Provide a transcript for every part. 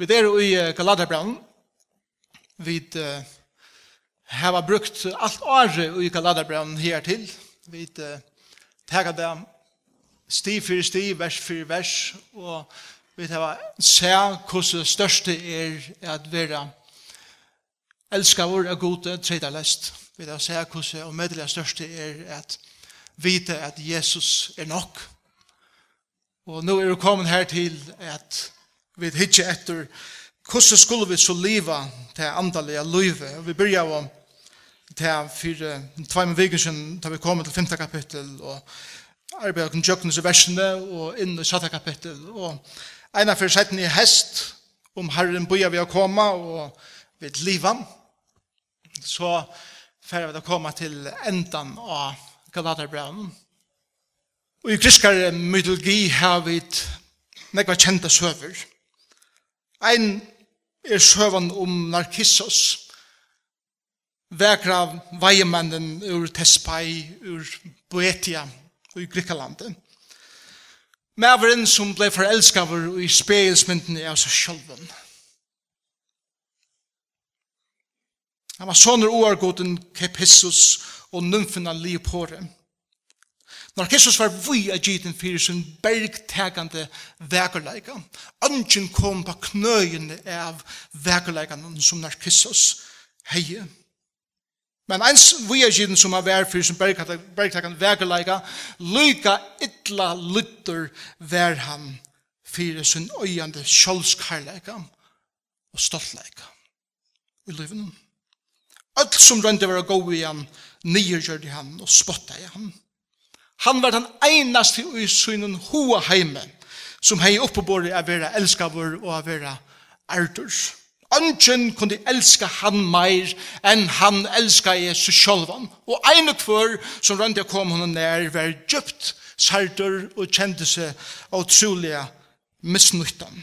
Vi er i Galaterbrannen. Vi uh, har brukt alt året i Galaterbrannen her til. Vi uh, tager det sti for sti, vers for vers, og vi har se hvordan det største er at være elsker vår og gode tredje lest. Vi har se hvordan det medelig største er at vite at Jesus er nok. Og nå er vi kommet her til at vi hitje etter hvordan skulle vi så liva til andalega løyve. Og vi byrja om til tvei med vikensjen, da vi kommer til femte kapittel, og arbeid om jøkkenes i versene, og inn i sjette kapittel. Og eina fyrir setten i hest, om herren boja vi å komme, og vi liva. Så fyrir vi å komme til endan av Galaterbrevnen. Og i griskare mytologi har vi nekva kjente søver. Og Ein er søvann om Narkissos, vekra veiemannen ur Tespai, ur Boetia, i Grikalandet. Mæveren som ble forelskaver i spegelsmynden er altså sjølven. Han var sånne oargoden Kepissus og nymfen av Leopore. Når Jesus var vui av giten fyrir sin bergtegande vekerleika, angen kom på knøyene av vekerleikan som når Jesus heie. Men eins vui av giten som har vært fyrir sin bergtegande vekerleika, lyka ytla lytter vær han fyrir sin øyande sjålskarleika og stoltleika. Vi lever. Alt som rønte var å gå igjen, nyer gjør det han og spotta i han. Han var den einaste i synen hoa heime, som hei oppebore av vera elskavur og av vera ærdur. Ønsken kunde elska han meir enn han elska Jesus sjolvan. Og ein og som rønte jeg kom hon nær var djupt sardur og kjente seg av trolige misnyttan.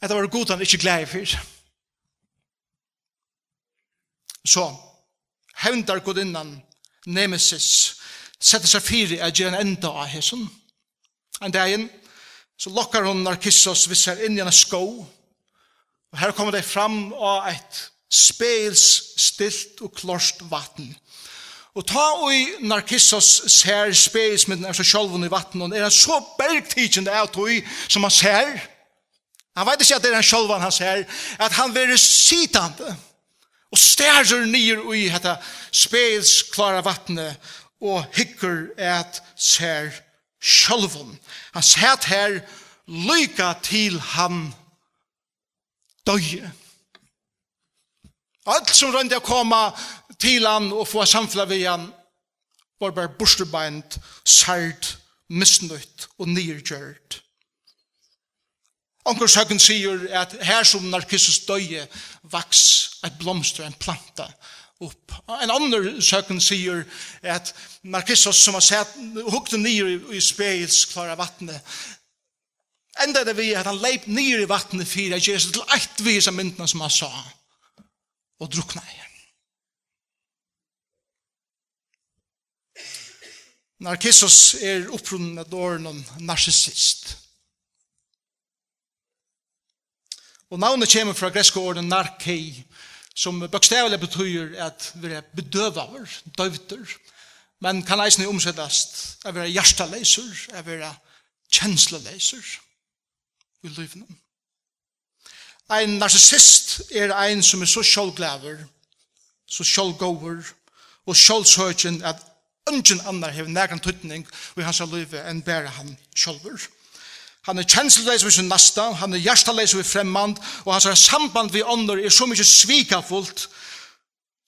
Dette var god han ikkje glei fyr. Så, hevndar godinnan nemesis, sette seg fire er gjerne enda av hesson. En dagen, så lokkar hun Narkissos hvis her inn i en sko, og her kommer det fram av et spels stilt og klorst vatten. Og ta og Narkissos ser spelsmidden av seg sjolven i vatten, og er han så bergtidsen det er tog som han ser, han vet ikke at det er han sjolven han ser, at han verer sitande, og stærger nyer ui hetta spels klara vatne og hikker et ser sjølvun. Han sæt her lyka til han døye. Alt som rønde å komme til han og få samfla vi han var bare borstebeint, sært, misnøyt og nyrgjørt. Onkel søkken sier at her som Narkissus døye vaks et blomster, en planta opp. En annen søkken sier at Narkissus som har sett hukte nyer i spegels klare vattnet, enda det vi at han leip nyer i vattnet fyra Jesus til eit vis av myndene som han sa og drukna i. Narkissus er opprunnet dåren om narsissist, Og navnet kommer fra greske åren narkei, som bokstavelig betyr at vi er bedøvaver, døvter, men kan eisne omsettast at vi er hjertaleiser, at vi er kjensleleiser i livene. Ein narcissist er ein som er så sjålglæver, så sjålgåver og sjålsøkjen at ungen annar hever nægan tøytning i hans liv enn bæra han sjålver. Han er kjensleis ved sin nasta, han er hjertaleis ved fremmand, og hans samband ved ånder er så mykje svikafullt,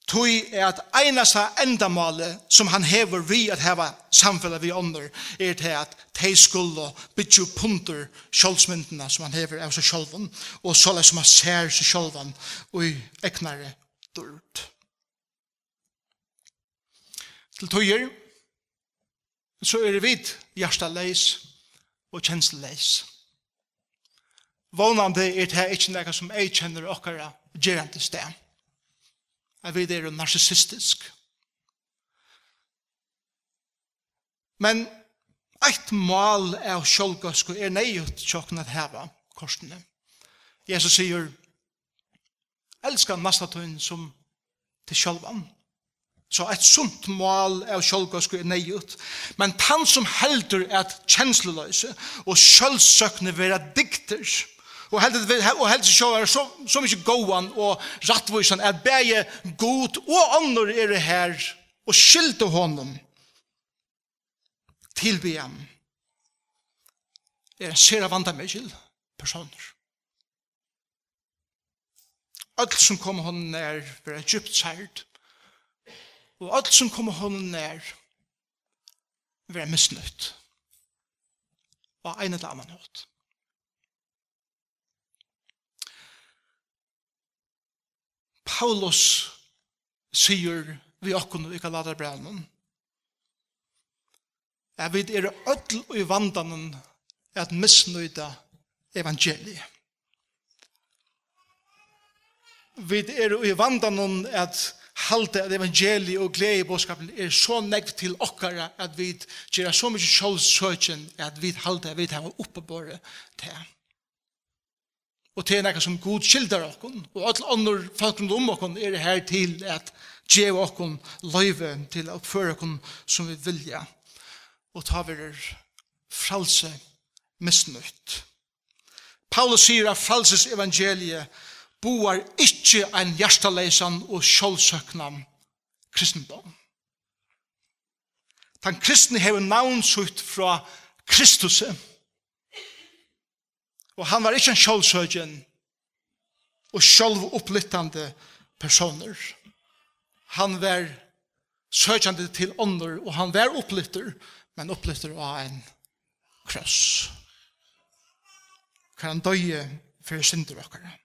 tog er at einasta endamålet som han hever vi at heva samfellet vi ånder, er til at de skulle bytje punter sjoldsmyndene som han hever av seg sjolven, og så som han ser seg sjolven og eknare dørt. Til tøyer, så er det vidt hjerteleis, og kjensleis. Vånande er det ikke noe som jeg kjenner okkara gjerende sted. Jeg vet det er narsisistisk. Men eit mal av sjolgøsko er neiut tjokken at heva korsene. Jesus sier, elskar nasta tøyn som til sjolvan. Så et sunt mål av sjølvgåsku er neiut. Men han som heldur at kjensleløse og sjølvsøkne vera dikter, og heldur og heldur sjå er så, så mykje gåan og rattvoisan er bæge god og ånder er det her og skyldte honom tilbe ham er en sera vanda med skyld personer. Alt som kommer honom er vera djupt sært og alt som kommer hånden nær, være misnøyt. Og en eller annen høyt. Paulus sier vi okkon i Galaterbrennen at vi er ødel i vandanen at misnøyda evangeliet. Vi er i vandanen at halte at evangeliet og glede i bådskapen er så nekv til okkara at vi gjør så mykje sjålsøkjen at vi halte at vi tar oppe bare til. Og til nekka som god skildar okkon og alle andre folk rundt om okkon er her til at gjør okkon løyve til å oppføre okkon som vi vilja og ta vi er fralse misnøyt. Paulus sier at fralses evangeliet boar ikkje ein hjertaleisan og sjålsøknan kristendom. Den kristne hever navnsutt fra Kristus. Og han var ikkje en sjålsøkjan og sjålv opplittande personer. Han var søkjande til ånder, og han var opplitter, men opplitter av en krøss. Kan han døye for synder okkara.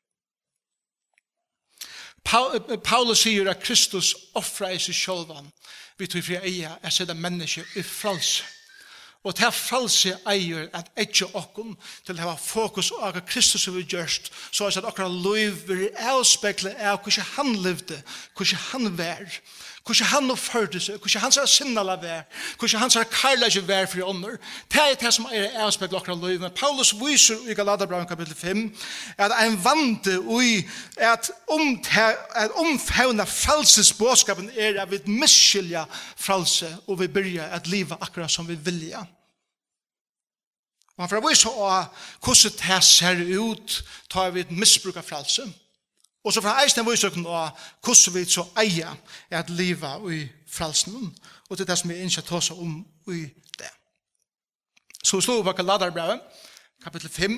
Paulus sier at Kristus offrer i seg sjolvan vi tog fri eia er sida menneske i fralse. Og til fralse eier at eikje okkom til å ha fokus og akka Kristus vi gjørst så er at akkara liv vil avspekle av hvordan han levde, hvordan han vær hvordan han og førte seg, hvordan han sier sinnala vær, hvordan han sier karlage vær for ånder, det er det som er avspekt lokra løy, men Paulus viser i Galaterbraun kapitel 5, at en vante ui, at, om, at omfavna frelsesbåskapen er at vi misskilja frelse, og vi byrja at liva akkurat som vi vilja. Og han får vise hvordan det ser ut, tar vi et misbruk av frelse, og Og så fra eisen av søkken av hvordan vi så eier er at livet i frelsen. Og det er det som vi ikke tar seg om i det. Så vi slår på Galaterbrevet, kapittel 5.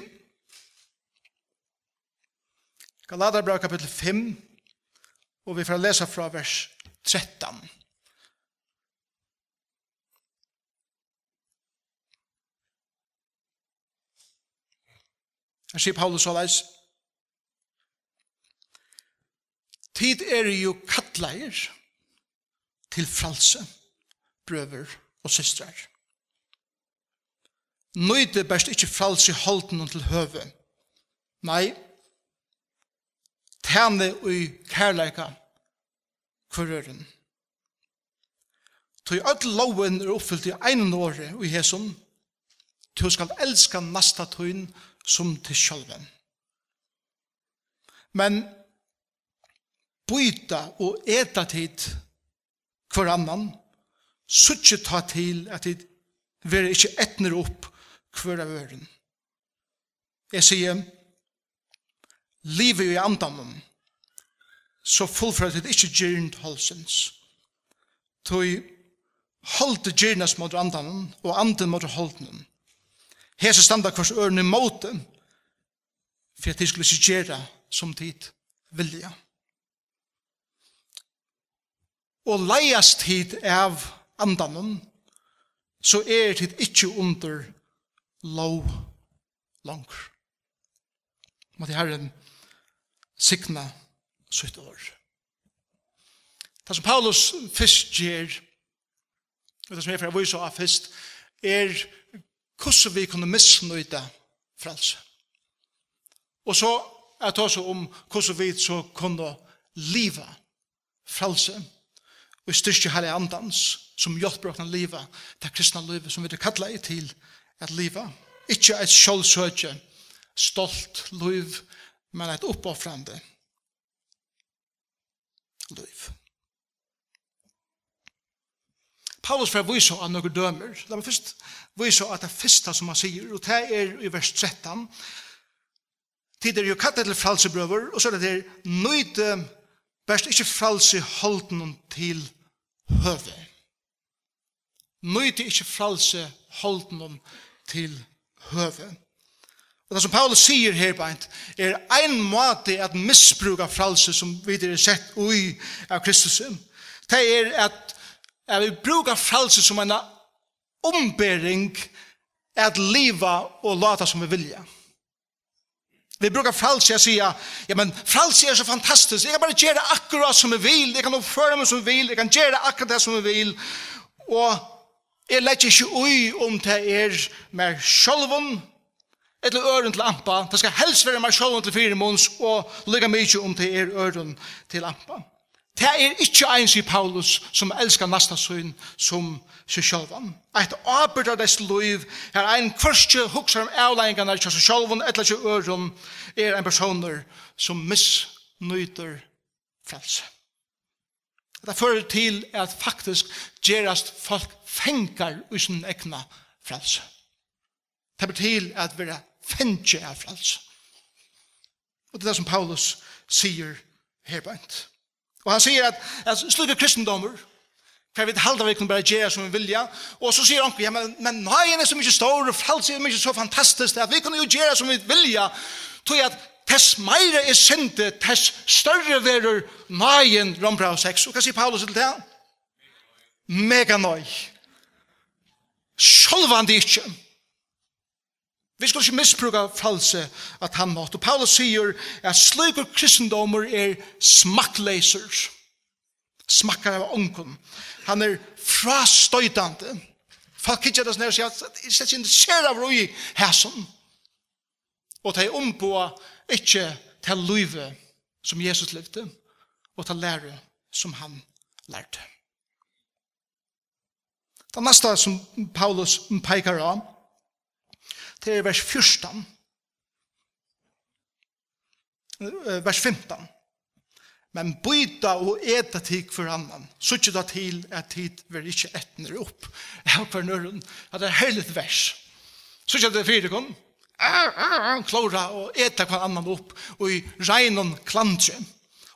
Galaterbrevet, kapittel 5. Og vi får lese fra vers 13. Her sier Paulus så leis, Tid er jo kattleier til fralse, brøver og systrar. Nøyde best ikkje fralse holden til høve. Nei, tæne ui kærleika kvarøren. Tøy öll loven er oppfyllt i ein åre ui hesum. Tøy skal elska nasta tøyn som til sjølven. Men byta og eta tid hver annan, suttje ta til at tid vera ikkje etner opp hver av øren. Jeg sier, livet i andamum, så fullfra tid ikkje gyrnt halsens. Toi holdt gyrnas mot andamum, og anden mot holdnum. Hese standa hvers ørne måte, for at de skulle ikke gjøre som tid vilja. Ja og leiast hit av andanon, så er hit ikkje under lov langer. Måte Herren signa sitt år. Det som Paulus fyrst gjer, og det som jeg fra vise av fyrst, er hvordan vi kunne misnøyde frelse. Og så er det også om hvordan vi så kunne liva frelse. Frelse og styrke hele andans, som hjelper oss å leve, det kristne livet som vi er kattlet i til at leve. Ikke et kjølsøkje, stolt liv, men et oppoffrande liv. Paulus fra viser av noen dømer. La meg først viser at det første som han sier, og det er i vers 13, Tid er jo kattet til fralsebrøver, og så er det der, nøyde, best ikke fralse holden til fralsebrøver, høve. Nøyde ikke fralse om til høve. Og det som Paulus sier her beint, er ein måte at misbruka fralse som vi er sett ui av Kristus. Det er at, at vi brukar fralse som en ombering at liva og lata som vi vilja. Vi brukar fralse och säga, ja men fralse är så fantastiskt. Jag kan bara göra akkurat som jag vill. Jag kan uppföra mig som jag vill. Jag kan göra akkurat det som jag vill. Och jag lägger inte ui om det er med självun eller öron till ampa. Det ska helst vara med självun till fyra måns och lycka mycket om det er öron till ampa. Det er ikke en, sier Paulus, som elsker nasta søgn som seg sjølvan. Et arbeid av dess liv, er ein kvarskje hukser om avleggingene av seg sjølvan, etla ikke øren, er en personer som misnøyter frelse. Det fører til at faktisk gerast folk fengar usen egna frelse. Det fører til at vi er fengje av frelse. Og det er det som Paulus sier herbeint. bænt. Og han sier at, at slukke kristendommer, for vi halda vi kunne bare gjøre som vi vilja, og så sier onkel, ja, men, men nøyen er så mykje stor, og frelse er mykje så fantastisk, at vi kunne jo gjøre som vi vilja, tog at tess meire er sinte, tess større verur nøyen, Rombra 6. Og hva sier Paulus til det? Mega nøy. Sjolvan det. Vi skal ikke misbruka fralse at han måtte. Og Paulus sier at slikur kristendommer er smakkleiser. Smakkar av ungen. Han er frastøytande. Folk ikke det snøy sier at jeg ikke ser av roi hæsen. Og de omboa ikke til løyve som Jesus levde og til lære som han lærte. Det neste som Paulus peikar av til vers 14. Vers 15. Men byta og eta tid for annan. Suttet da til at tid vil ikke etner opp. Jeg har på nøren at det er helhet vers. Suttet det fire kom. Klora og eta hver annan opp og i regnen klantje.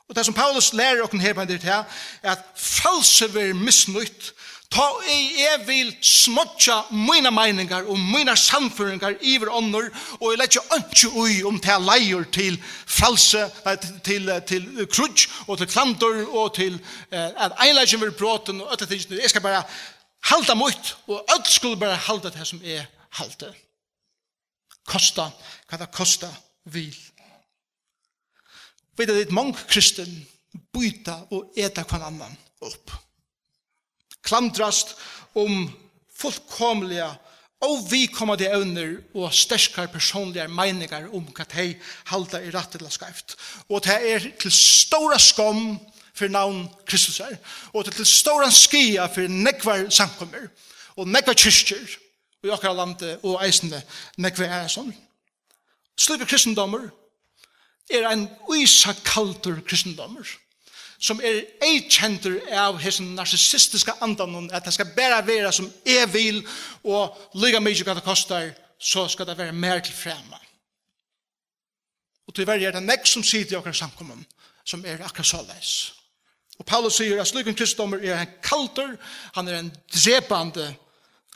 Og det som Paulus lærer okken her på en ditt her, er at false ver misnytt, ta ei jeg vil smotja mina meiningar og mina samføringar iver ånder, og jeg lett jo ønske ui om til leier til false, til, til, til krudj, og til klantor, og til eh, at einleggen vil bråten, og øtta tingene, jeg skal bare halda mot, og øtt skulle bare halda det som er halda. Kosta, hva det kosta vil. Vi det er mange kristen byta og eta kvann annan opp. Klandrast om fullkomliga og vi kommer til evner og sterskare personlige meningar om hva de halda i rett eller skreft. Og det er til stora skam for navn Kristus her, og til stora skia for nekvar samkommer, og nekvar kyrkjer, og i akkurat landet og eisende nekvar er sånn. Slipper kristendommer, er ein uisa kaltur kristendommer som er eikjenter av hessen narcissistiska andan at det skal bare være som er vil og lyga mykje hva det kostar så skal det være mer til frema og til verre er det nek som sier i akkurat samkommun som er akkurat såleis og Paulus sier at slukken kristendommer er en kaltur han er en drepande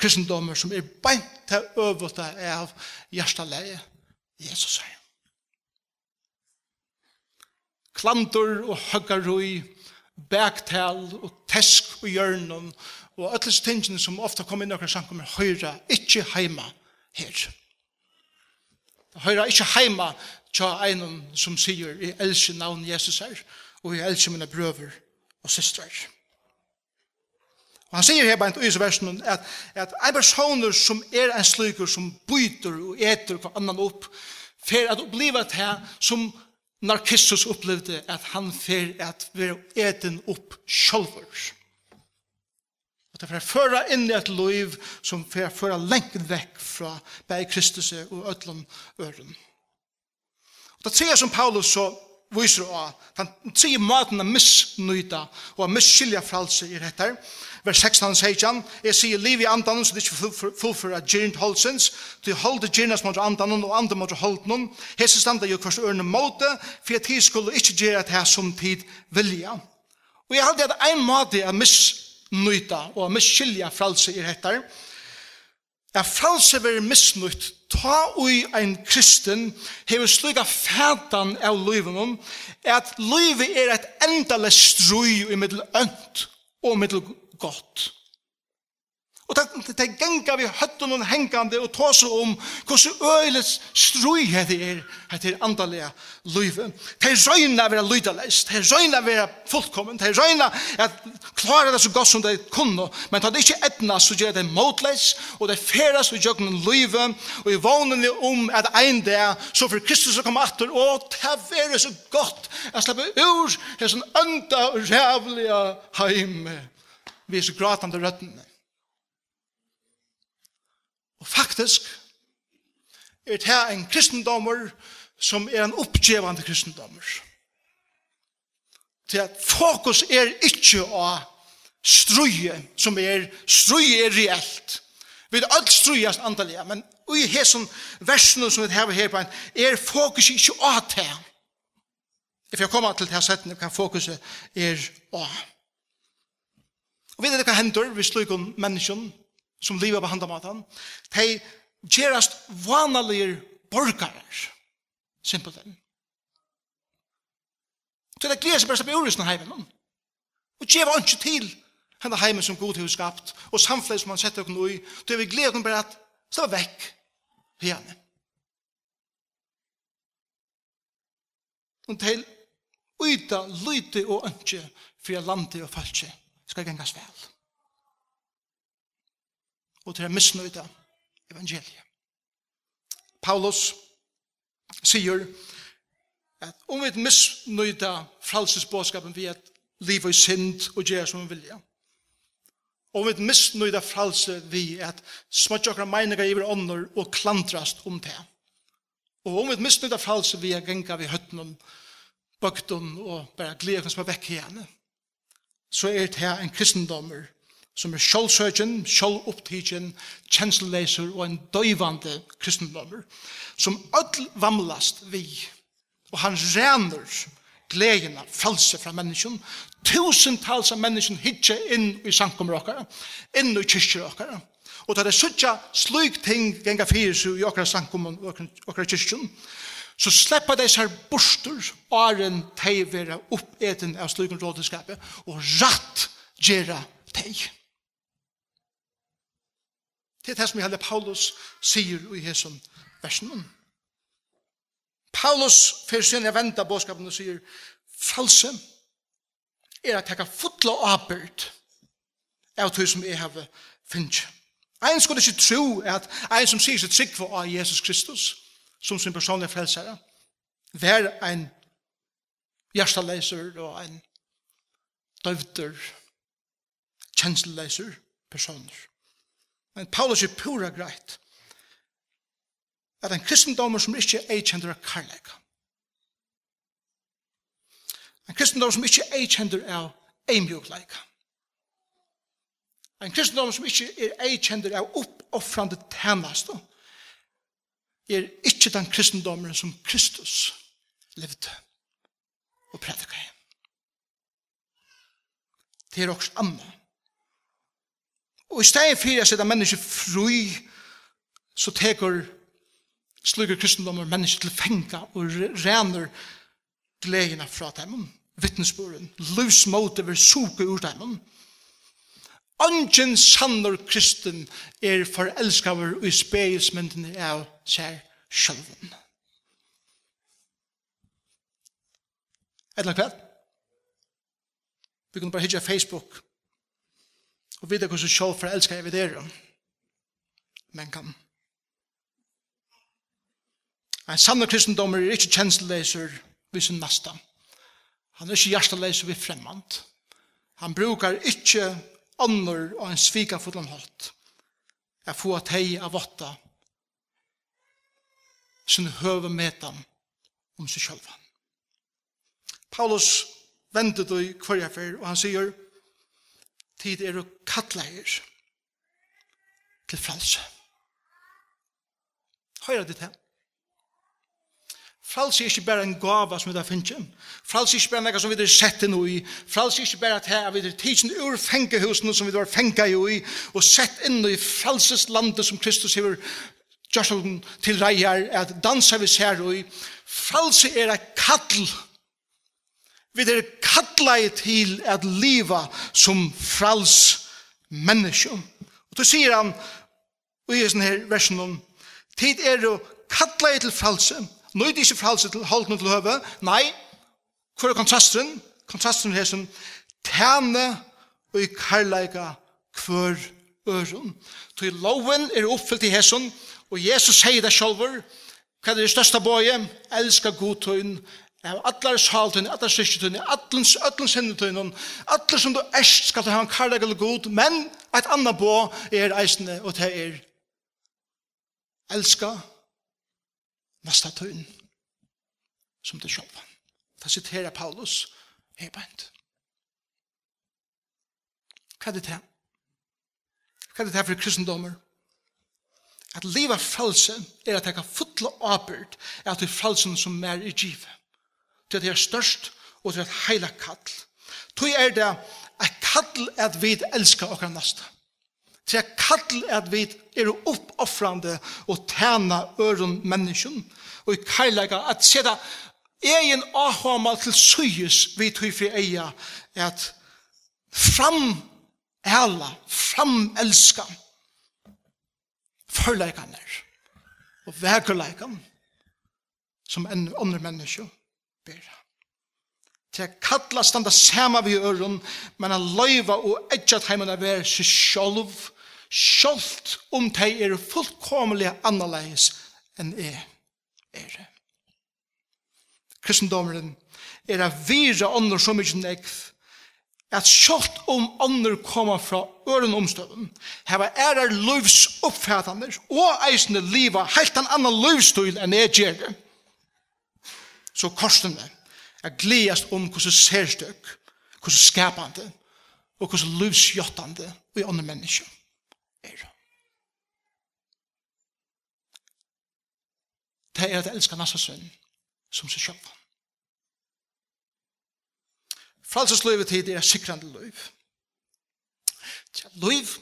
kristendommer som er beint til øvete av hjertaleie Jesus sier klantor og høggarui, bæktal og tesk og hjørnen, og alle tingene som ofta kom inn i okra samkommer, høyra ikkje heima her. Høyra ikkje heima tja einum som sier, i elsker navn Jesus her, og i elsker mine brøver og systrar. Og han sier her bare i versen at, at en personer som er en slukur som byter og eter hva annan opp, for at oppleva det her som Narkissus Kristus opplevde at han fer at være eten opp sjølver. Og det fer føra inn i et liv som fer føra lengt vekk fra bei Kristus og ødlom øren. Og det sier som Paulus så viser av, han sier maten av misnøyda og av misskilja fralse i rettar, vers 16 16, jeg sier liv i andanen, så det er ikke fullfører gyrnt holdsens, til holde gyrnas mot andanen, og andan mot holdnen, hese standa jo kvart ørne måte, for at tid skulle ikke gjøre det her som tid vilja. Og jeg halte at en måte er misnøyta, og miskylja fralse i rettar, er fralse veri misnøyt, ta ui ein kristen, hefur sluga fætan av løyvunum, at løyvi er et endale strui i middel ønt og middel godt. Og det, det genga vi høtten og hengande og tåse om hvordan øyelets strøy det er, heter andalega løyve. Det røyna vera lydaleis, det røyna vera fullkommen, det røyna å klare det så godt som det kunne, men det er ikke etna så gjør det motleis, og det feras gjør det løyve, og i vånen om at ein dag så for Kristus å komme atter, og det er så godt, jeg slipper ur, det er sånn ønda og rævliga heime vi så gratande røttene. Og faktisk er det her en kristendommer som er en oppgjevande kristendommer. Til at fokus er ikke å struje, som er struje er reelt. Vi er alt strujast andalega, men i hesson versen som vi har her på en, er fokus ikke å ta. If jeg kommer til det her setten, kan fokuset er å. Og vi vet hva hender hvis slik om menneskjen som lever på handamaten. De gjerast vanlige borgarer. Simpelt enn. Så det gleder seg bare seg på jordisk heimen. Og gjeva ikke til henne heimen som god har skapt og samfunnet som han setter oss i. Til vi gleder oss bare at slå vekk henne. Og til uta, lyte og ønske for landet og falskje skal gengas vel. Og til å misnøyde evangeliet. Paulus sier at om vi misnøyde fralsesbåskapen vi at liv og synd og gjør som vi vilja. Om vi misnøyde fralse vi at smatja okra meiningar iver ånder og klantrast om det. Og om vi misnøyde fralse vi at genga vi høttnum, bøkten og bare gleder som er vekk igjen så er det her en kristendommer som er sjålsøkjen, sjålopptidjen, kjensleser og en døyvande kristendommer, som ødel vamlast vi, og han rener gledena, frelse fra menneskjen, tusentals av menneskjen hitje inn i sankommer okkara, inn i kyrkjer okkara, og da det suttja slik ting genga fyrir i okkara sankommer okkara kyrkjen, så sleppa de seg borster, åren teg vera oppeten av slukken rådenskapet, og ratt gera teg. Det er det som hele Paulus sier i hesson versen. Paulus fyrir sin jeg venda båskapen og sier, false er at jeg kan fotla avbyrd av tog som jeg har finnst. Ein skulle ikke tro at ein som sier seg trygg for av Jesus Kristus, som sin personlige frelsere, vær en hjerteleiser og en døvder, kjensleleiser personer. Men Paulus er pura greit at en kristendommer som ikke er kjender av karlæg. En kristendommer som ikke er kjender av eimjukleika. En kristendommer som ikke er kjender av oppoffrande tænast, er ikke den kristendommen som Kristus levde og prædika i. Det er også anna. Og i stedet for at sette mennesker fri, så teker sluger kristendommen mennesker til fenga og rener gledene fra dem, vittnesbøren, livsmåte vil suke ur dem, Ongen sannor kristen er forelskaver og i speismynden av seg sjølven. Eller kveld? Vi kunne bare hitja Facebook og vite hvordan sjølv forelskar jeg ved dere. Men kan. En sannor kristendommer er ikke kjensleser vi sin nasta. Han er ikke hjerteleser vi fremmant. Han brukar ikke ånder og en svika fullan hatt. Jeg får at hei av åtta sin høve metan om seg selv. Paulus vender du i fyr, og han sier, tid er å kattle her til fralse. Høyre ditt her. Frals er ikke bare en gava som vi da finner. Frals er ikke bare noe som vi har sett inn i. Frals er ikke bare at her vi har tidsen ur fengehusene som vi har fenga i og sett inn i frelseslandet som Kristus har gjort til reier at dansa vi ser i. Frals er et kall. Vi er kalla til at liva som frals menneske. Og så sier han, og i sånne her versen om, tid er å kalla til fralse, Nøyde ikke frelse til holdene til høve. Nei, hvor er kontrasten? Kontrasten er som tæne og i karlæga hver øren. Til loven er oppfyllt i hesson, og Jesus sier det selv, hva er det største bøye? Elskar godtøyen, av allar saltøyen, allar syskjøtøyen, allens, allens hendetøyen, allar som du erst skal du ha en karlæga eller god, men et annet bå er eisende, og det er elskar nasta tøyen som det sjåpa. Det citerar Paulus her bænt. Hva er det til? Hva er det til for kristendommer? At liva frelse er at jeg kan fotla åbyrd er at det er frelsen som er i givet. Til at jeg er størst og til at heila kall. Tog er det at kall at vi elskar okra nasta til kall at vi er oppoffrande og tæna øren menneskjen, og i kærlega at sætta egen avhamal til syes vi tog fri eia at fram ela, fram elska forleikene og vekerleikene som en andre menneske ber. Til å kalla standa sama vi øren, men a løyva og edja at heimen er vær seg sjolv sjalt om de er fullkomlig annerledes enn jeg er. Kristendommeren er at vira ånder så mykje nekv, at sjalt om ånder koma fra øren omstøven, heva ærer livs oppfattander, og eisende liva heilt en annan livsstil enn jeg gjør det. Så korsene er gledast om hvordan særstøk, hvordan skapande, og hvordan livsjottande i ånder mennesker er Det er at elska nasa sønn som seg sjøppa. Fralsesløyvet tid er sikrande løyv. Tja, løyv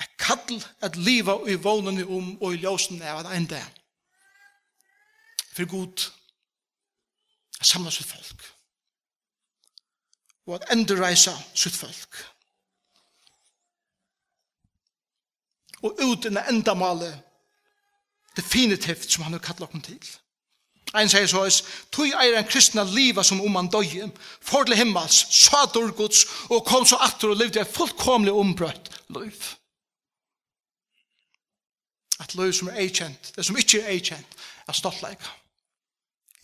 er kall at liva i vånene om og i ljósen er at enda. For god er samla sitt folk. Og at endreisa sitt folk. og ut inn endamålet definitivt som han har kallat dem til. Ein sier så is, tui eir en kristna liva som om han døye, for til himmels, sa Guds, og kom så atter og levde et fullkomlig ombrøtt liv. Et liv som er eikjent, det som ikke er eikjent, er stoltleika.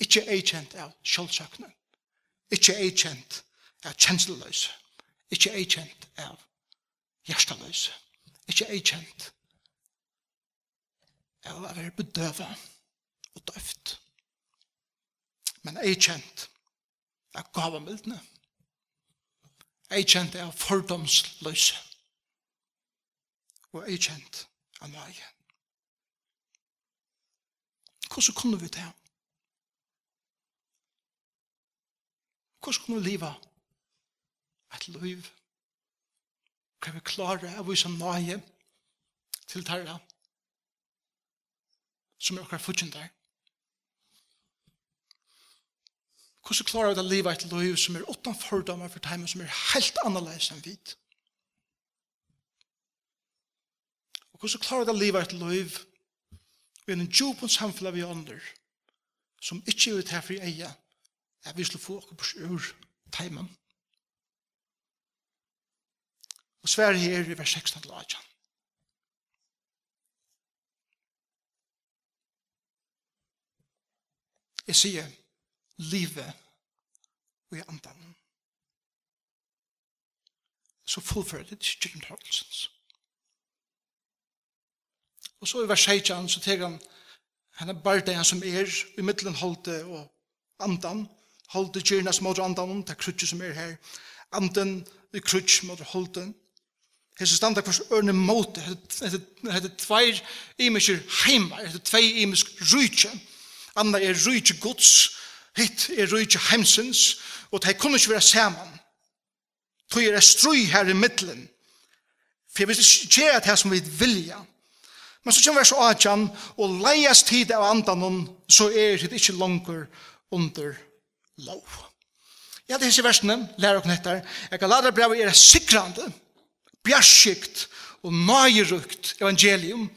Ikke eikjent er kjølsøkne. Ikke eikjent er kjensleløse. Ikke eikjent er hjerteløse. Ikke ikke er kjent. Jeg har være bedøvet og døft. Men jeg er kjent av gavemildene. Jeg er kjent av fordomsløse. Og jeg er kjent av nøye. Hvordan kunne vi det? Hvordan kunne vi leve et liv? Kan vi klare av vise nøye til tarra som er akkurat futsin der? Hvordan klarer vi å leve et liv som er åttan fordommer for timen som er helt annerledes enn hvit? Og hvordan klarer vi å leve et liv i en djupen samfunn vi ånder som ikke er ut her for eia at vi skulle få akkurat på sjur timen? Og svær her i vers 16 til 18. Jeg sier, livet og i andan. Så fullfører det til Jim Tarlsons. Og så i vers 16 så teker han henne bardeien som er i middelen holdt og andan, holde gjerne små andan, det er krutje som er her, andan i krutje mot holden, Hesa standa kvars ørne mot, hette tveir imiskir heimar, hette tvei imisk rujtje. Anna er rujtje gods, hitt er rujtje heimsins, og det kunne ikke være saman. Tog er strøy her i middelen. For jeg vil ikke gjøre det som vi vilja. Men så kommer vers 18, og leias tid av andanon, så er det ikke langer under lov. Ja, det er disse versene, lærer dere knettar. Jeg kan lade brevet er sikrande, bjerskikt og nøyerukt evangelium,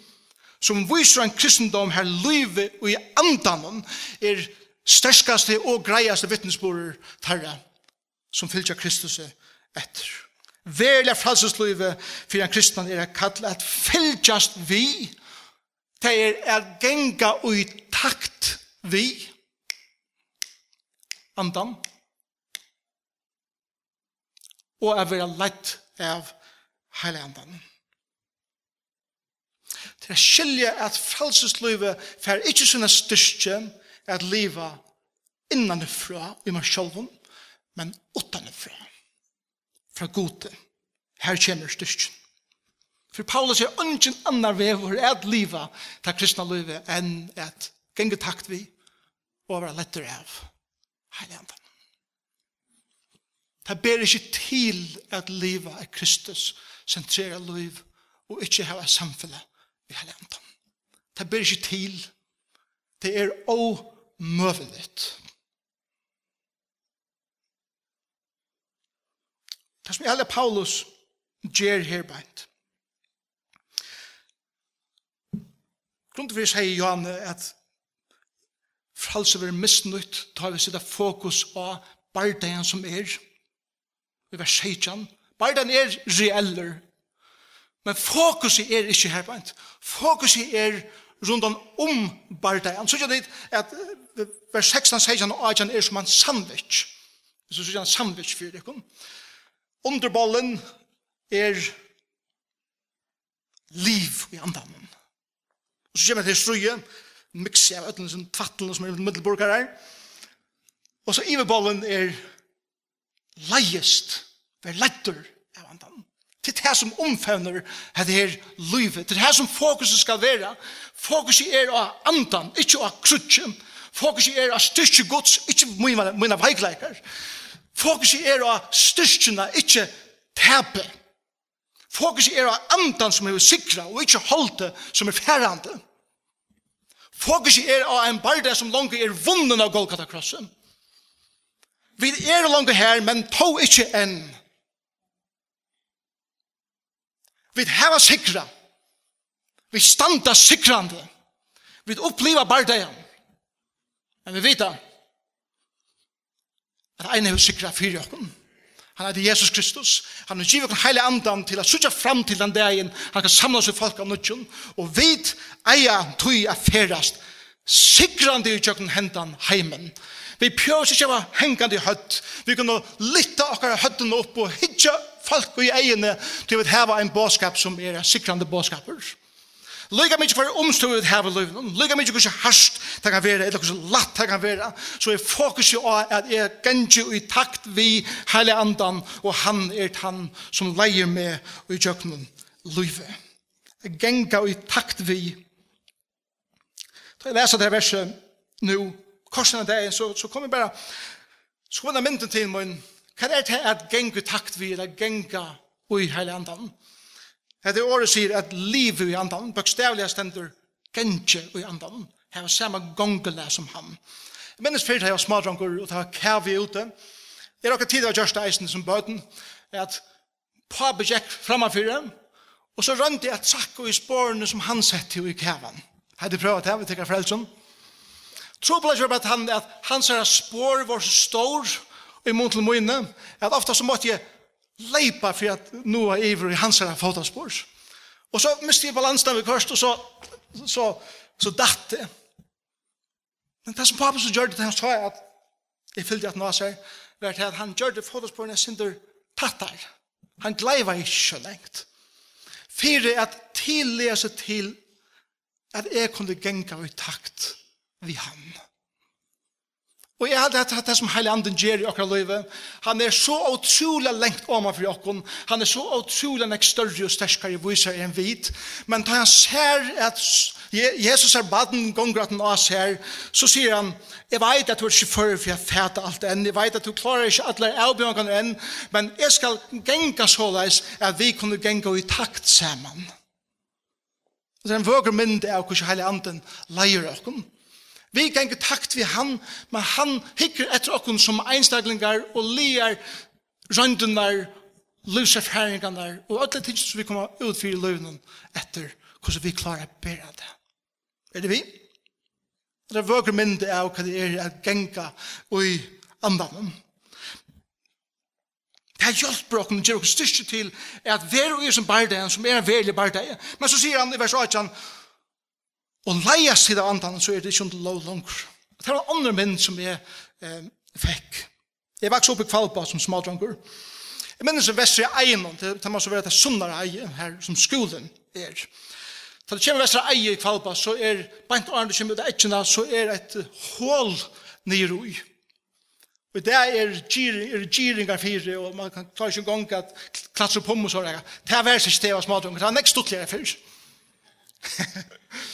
som viser en kristendom her løyve og i andanen er sterskaste og greiaste vittnesborer tarra som fylltja Kristus etter. Verlig fralsesløyve for en kristnan er kallet at fylltjast vi, det er at genga og i takt vi, andan, og er vera lett av heile andan. Til å skilje at frelseslivet fer ikke sånne styrke at liva innanifra i meg sjølven, men utanifra. Fra gode. Her kommer styrken. For Paulus er ungen annar vevor at liva ta kristna livet enn at genge takt vi og være lettere av heilandan. Det ber ikke til at liva er Kristus sentrera liv og ikkje hava samfunnet i hele andan. Det ber ikkje til. Det er omøveligt. Det som gjelder Paulus gjør her beint. Grunden for seg, Johan, at fralse vil er misnytt, tar vi sitte fokus av bardagen som er, i vers sjeitjan, Bare den er reeller. Men fokuset er ikke her bant. Fokuset er rundt om bardagen. Så det at vers 16, 16 og 18 er som en sandwich. Så gjør det en sandwich for dere. Underbollen er liv i andanen. Og så kommer det til strøye, mikse av øtlen som tvattelen som er i middelborgar her. Og så iverballen er leiest, er letter, av andan. Til det som omfevner at det her livet. Til det som fokuset skal være. Fokuset er av andan, ikke av krutjen. Fokuset er av styrke gods, ikke mine veikleikar. Fokuset er av styrkjena, ikke tepe. Fokuset er av andan som er sikra, og ikke holde som er færande. Fokuset er av en barda som langt er vunnen av Golgata-krossen. Vi er langt her, men to ikke enn Vi hava sikra. Vi standa sikrande. Vi uppliva bardagen. Men vi vita at ein hevur sikra fyrir okkum. Han er Jesus Kristus. Han har givet oss hele andan til å sutja fram til den dagen han kan samla seg folk av nødgjøn. Og vit eia tøy er ferast sikrande i tjøkken hendan heimen. Vi pjøs ikke av hengande i høtt. Vi kunne litta okkar høtten opp og hitja folk i egene til å hava en båskap som er en sikrande båskaper. Lyga mykje for omstøy ut hava løyven, lyga mykje hvordan harsht det kan være, eller hvordan latt det kan være, så er fokus jo av at jeg gengi i takt vi heile andan, og han er han som leier med i jøkkenen løyve. Jeg Genga i takt vi. Da jeg leser det verset nu, korsen av det, så, så kommer jeg bare, så kommer jeg mynden til min, Hva er det at gengu takt vi, eller genga ui heile andan? Det er året sier at liv i andan, bøkstavlige stender genje i andan, har samme gongele som han. Jeg minnes fyrt heva smadranker, og det var kævi ute. Det er okkur tid av Gjørsta Eisen som bøten, at pa gikk framanfyrir, og så rønte jeg trakk og i spårene som han sette i kævan. Hadde prøvd det, vi tekker frelsen. Tro på det, at han, at hans spår var så stor, i mån til mine, at ofta så måtte jeg leipa for at nå er iver i hans herre fotospors. Og så miste jeg balansen ved kvørst, og så, så, så datt det. Men det som pappa så gjør det han sa at jeg fyllte at Nasser, var at han gjør det fotosporene synder tattar. Han gleiva ikke lengt. Fyre at tillese til at jeg kunne genga i takt vi han. Og jeg hadde hatt det som heilig anden gjør i okra løyve. Han er så utrolig lengt om for okken. Han er så utrolig lengt større og sterskere viser enn vit. Men da han ser at Jesus er baden gonger at han av her, så sier han, jeg vet at du er ikke før for jeg fæter alt enn. Jeg vet at du klarer ikke alle avbjørnene enn. Men jeg skal genga såleis at vi kunne genga i takt sammen. Det er en vøger mynd av hvordan heilig anden leier okken. Vi kan ikke takt vi han, men han hikker etter okken som einstaklingar og liar røndunar, lusefæringarnar og alle ting som vi kommer ut for i løvnen etter hvordan vi klarer å bære det. Er det vi? Det er vøker mindre av hva det er å genga og i andan. Det har hjulpet okken, det gjør oss styrke til at vi er som bardeien, som er en verlig bardeien. Men så sier han i vers 8, og leia seg av andan, så er det ikke under lov langer. Det var andre menn som jeg eh, fikk. Jeg vokste opp i Kvalpa som smaldranger. Jeg minnes en vestre eiendom, det, det må så være det sunnare eie her som skolen er. Da det kommer vestre eie i Kvalpa, så er, bant og andre kommer ut av etkina, så er et hål nere ui. Og det er, gyring, er gyringar fire, og man kan klare ikke en gang at klatre på meg og sånne. Det er vært seg sted av smadrung, det er nekst stortligere fyrir.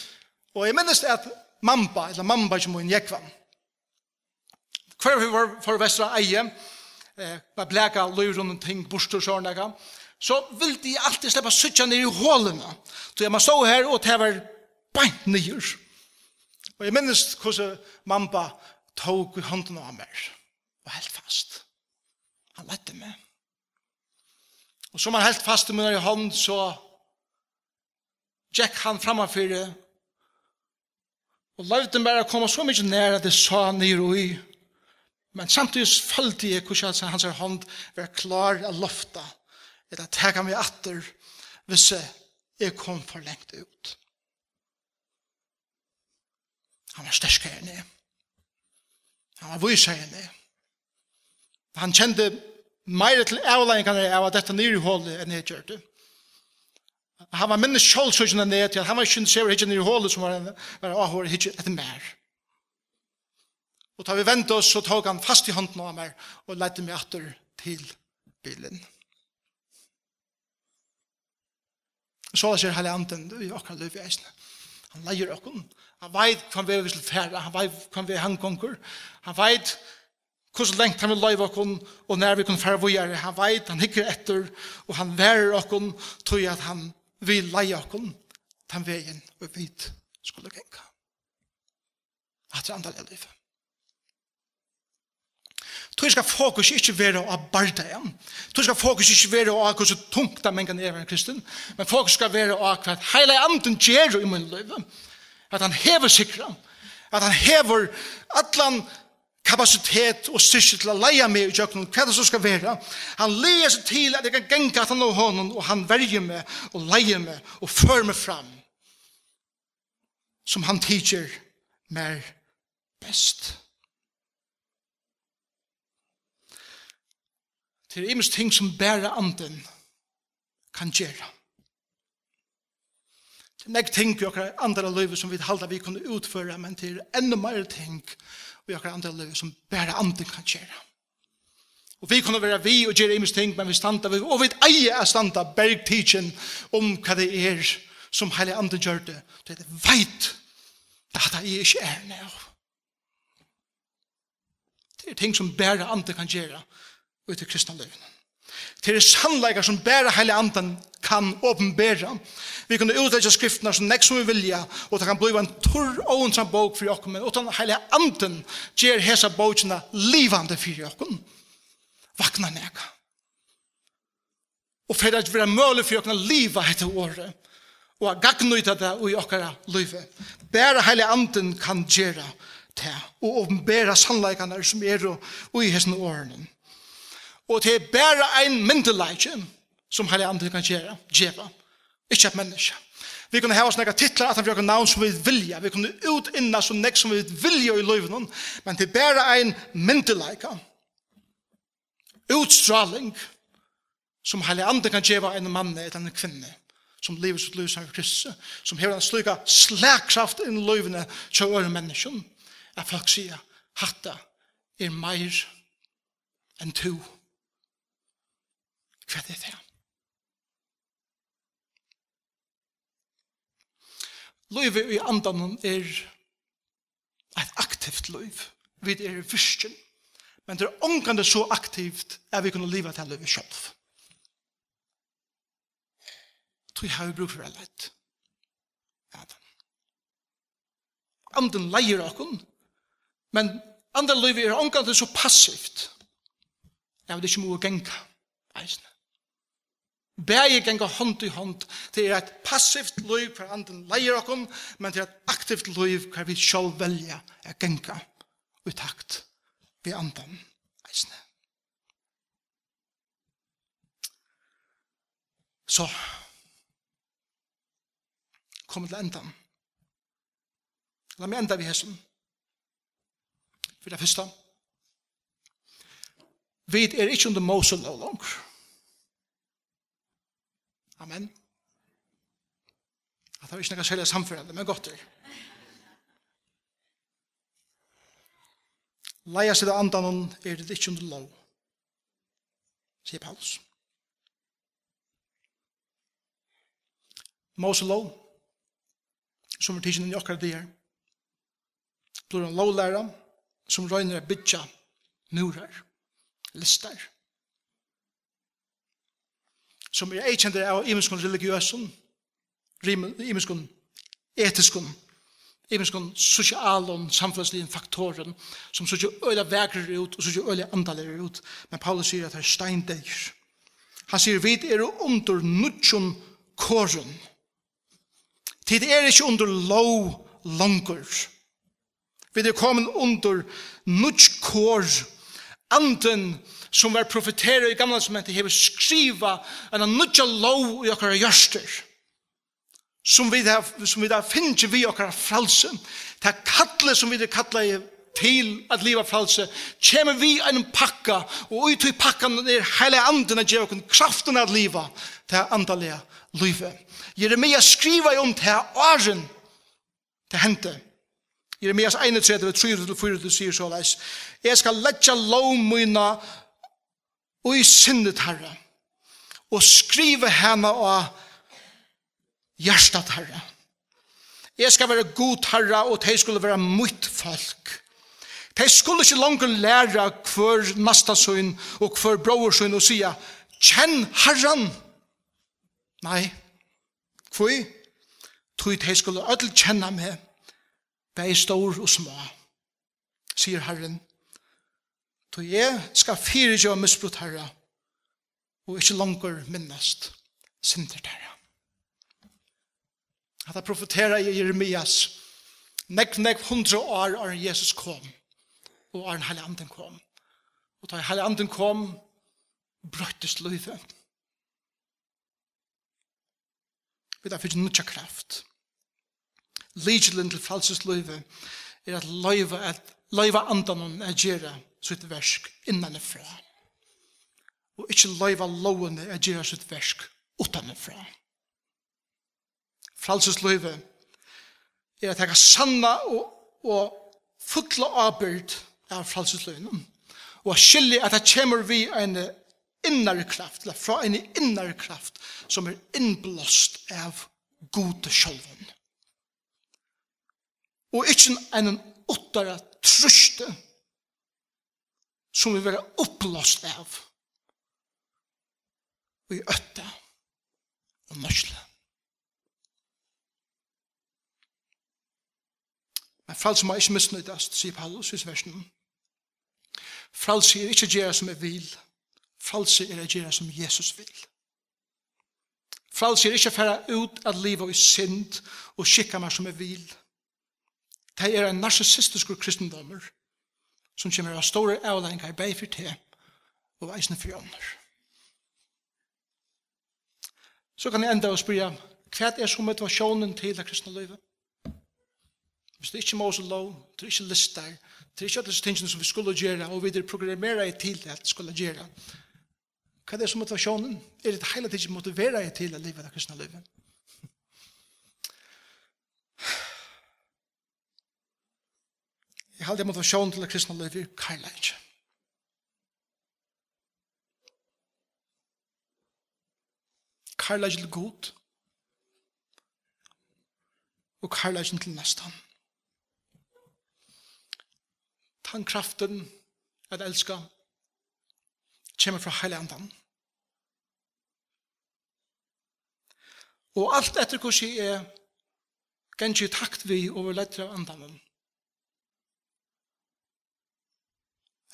Og jeg minnes at mamba, eller mamba som var en jekvann, Hver vi var for vestra eie, eh, var bleka løy rundt ting, bostur sårnega, så ville de alltid slippe suttja ned i hålene. Så jeg må stå her og ta var beint nyer. Og jeg minnes hvordan mamba tog hånden av meg og helt fast. Han lette meg. Og som han helt fast i munnen i hånden, så gikk han framfyrir Og levde bare å komme så mye nær at jeg sa nere i. Men samtidig følte jeg hvordan hans hånd var klar av lofta. Eller at jeg kan meg atter hvis jeg kom for lengt ut. Han var sterskere enn jeg. Han var vysere enn jeg. Han kjente mer til avleggingene av at dette nere i hålet enn jeg gjør det han var minnes kjolsøkjene ned til, han var ikke interessert hittjen i hålet som var henne, men han var hittjen etter mer. Og da vi ventet oss, så tok han fast i hånden av meg og lette meg etter til bilen. Så sier hele anden, i akkurat løp i eisen. Han leier åkken. Han veit hva vi vil fære, han veit hva vi han hangkonger. Han veit hvordan lengt han vil løyve åkken, og når vi kan fære vågjere. Han veit, han hikker etter, og han værer åkken, tog at han vi leia okkom den veien og vit skulle genka. At det andre er livet. Tog skal fokus ikke være av barda igjen. Tog skal fokus ikke være av hvordan tungt det mengen er en kristen. Men fokus skal være av hva hele anden gjør i min liv. At han hever sikra. At han hever atlan kapasitet og styrke til å leie meg i kjøkkenen, hva det som skal være. Han leier seg til at jeg kan genka at han og hånden, og han verger meg, og leier meg, og fører meg fram, som han teacher mer best. Det er imens ting som bærer anden kan gjøre. Det er nek ting i okra andra løyve som vi halda vi kunne utføre, men det er enda mer ting vi akkurat andre liv som bare andre kan gjøre. Og vi kunne være vi og gjøre imens ting, men vi standa, og vi eier er standa bergtidsen om hva det er som heilig andre gjør det. Det er det veit, det er ikke er nå. Det er ting som bare andre kan gjøre ut i kristne livene. Det er sannleikar som bæra heile andan kan åpenbæra. Vi kunne utleggja skriftene som nek som vi vilja, og det kan bliva en torr og onsam bok for jokken, men utan heile anden gjer hesa bokina livande for jokken. Vakna nek. Og fyrir at vi er møylig for jokken liva etter året, og at gagnuita det i okkara livet. Bæra heile anden kan gjera det, og åpenbæra sannleikane som er og i hesne årene. Og det er bare en myndeleitje som hele andre kan gjøre, gjøre. Ikke et menneske. Vi kunne ha oss noen titlar at han kunne navn som vi vilja. Vi kunne utinna som nek som vi vilja i løyven. Men det er bare en myndeleika. Utstraling som hele andre kan gjøre en mann eller en kvinne som lever sitt liv som Kristus, som hever en slik slagkraft inn i løyvene til øre mennesken, at folk sier, hatta er meir enn to. Hva er det? Løyve i andan er et aktivt løyv. Vi er virkelig. Men det er ångkande så aktivt at vi kunne leva til løyve sjølv. Tror jeg har vi bruk for det anden leier okken, men andre løyve er omgant så passivt. Ja, det er ikke må genka, eisne. Bæði genga hånd i hånd til et passivt liv hver anden leier okkom, men til et aktivt liv hver vi skal velja er genga i takt vi andan eisne. Så kom til endan. La meg enda vi hessen. For det første. Vi er ikke under Mosul og langer. Amen. At det var ikke noe særlig samfunnet, men godt er. Leia seg det andan er det ikke under lov, sier Paulus. Mose lov, som er tidsen i okkar det her, blir en lovlæra som røyner bytja murar, listar, som er eikjende av imenskon religiøsen, imenskon etiskon, imenskon sosialon, samfunnsligen faktoren, som sørger øyla vekrer ut, og sørger øyla andaler ut. Men Paulus sier at det er steindeir. Han sier, vi er under nutjon kåren. Tid er ikke under lov langer. Vi er kommet under nutj kår, anden kår, som var profeterer i gamla testamentet hever skriva en nudja lov i okkara gjørster som vi da, som vi da finner vi okkara fralse det kattle som vi da kattle til at liva fralse kommer vi en pakka og ut i pakkan er heile anden at gjør kraften at liva til andalega livet Jeremia skriva om det her åren det hente, Jeremias 31, 3-4 sier så leis. Jeg skal letja lov myna og i sinnet herre, og skrive henne av hjertet herre. Jeg skal være god herre, og de skulle være mot folk. De skulle ikke langer lære hver nastasøyn og hver brorsøyn og sige, kjenn herren. Nei, hvor? Tror de skulle ødel kjenne meg, de er stor og små, sier herren. Då jeg skal fyre jo misbrot herre, og ikke langer minnast synder herre. At jeg profeterer i Jeremias, nekv, nekv, hundre år er Jesus kom, og er en heilig anden kom. Og da heilig anden kom, brøttes løyve. Vi da fikk nødja kraft. Ligelen til falses løyve er at løyve at løyve andan er gjerra, sitt versk innanifra. Og ikkje løyva lovene er gjerra sitt versk utanifra. Fralsesløyve er at jeg har sanna og, og fulla avbyrd av fralsesløyven. Og skilje at jeg kommer vi en innare kraft, eller fra en innare kraft som er innblåst av gode sjolven. Og ikkje en åttare truste som vi vera opplåst av i øtta og nøsle. Men frals må ikke misnøydast, sier Paulus i versen. Frals er ikke gjerra som er vil. Frals er gjerra som Jesus vil. Frals er ikke færa ut at liva i synd og skikka meg som er vil. Det er en narsisistisk kristendommer som kommer av store avlengar bei for te og eisne for ånder. Så kan jeg enda og spyrja, hva er som motivasjonen til det kristne livet? Hvis det ikke mås og lov, det er ikke lister, det er ikke alle tingene som vi skulle gjøre, og vi er i til det skulle gjøre. Hva er det som motivasjonen? Er det hele tiden motiveret til det livet, det kristne livet? Jeg halte motivasjon til det kristne livet i kærleik. Kærleik til god og kærleik til nestan. Tann kraften at elska kommer fra heile andan. Og alt etter hvordan jeg er gengjig takt vi over lettere av andanen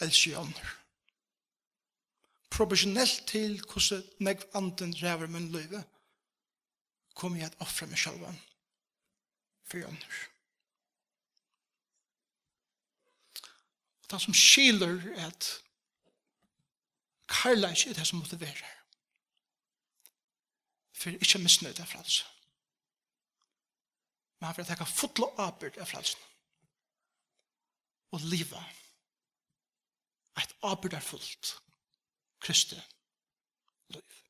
elsker jeg ånder. Proportionelt til hvordan meg anden ræver min løyve, kommer jeg at offre meg selv for jeg Og Det som skiler er at karlæg er det som motiverer. For ikke misnøyde av frelse. Men han vil at jeg kan fotle og av frelsen. Og livet et aberdarfullt kristne liv.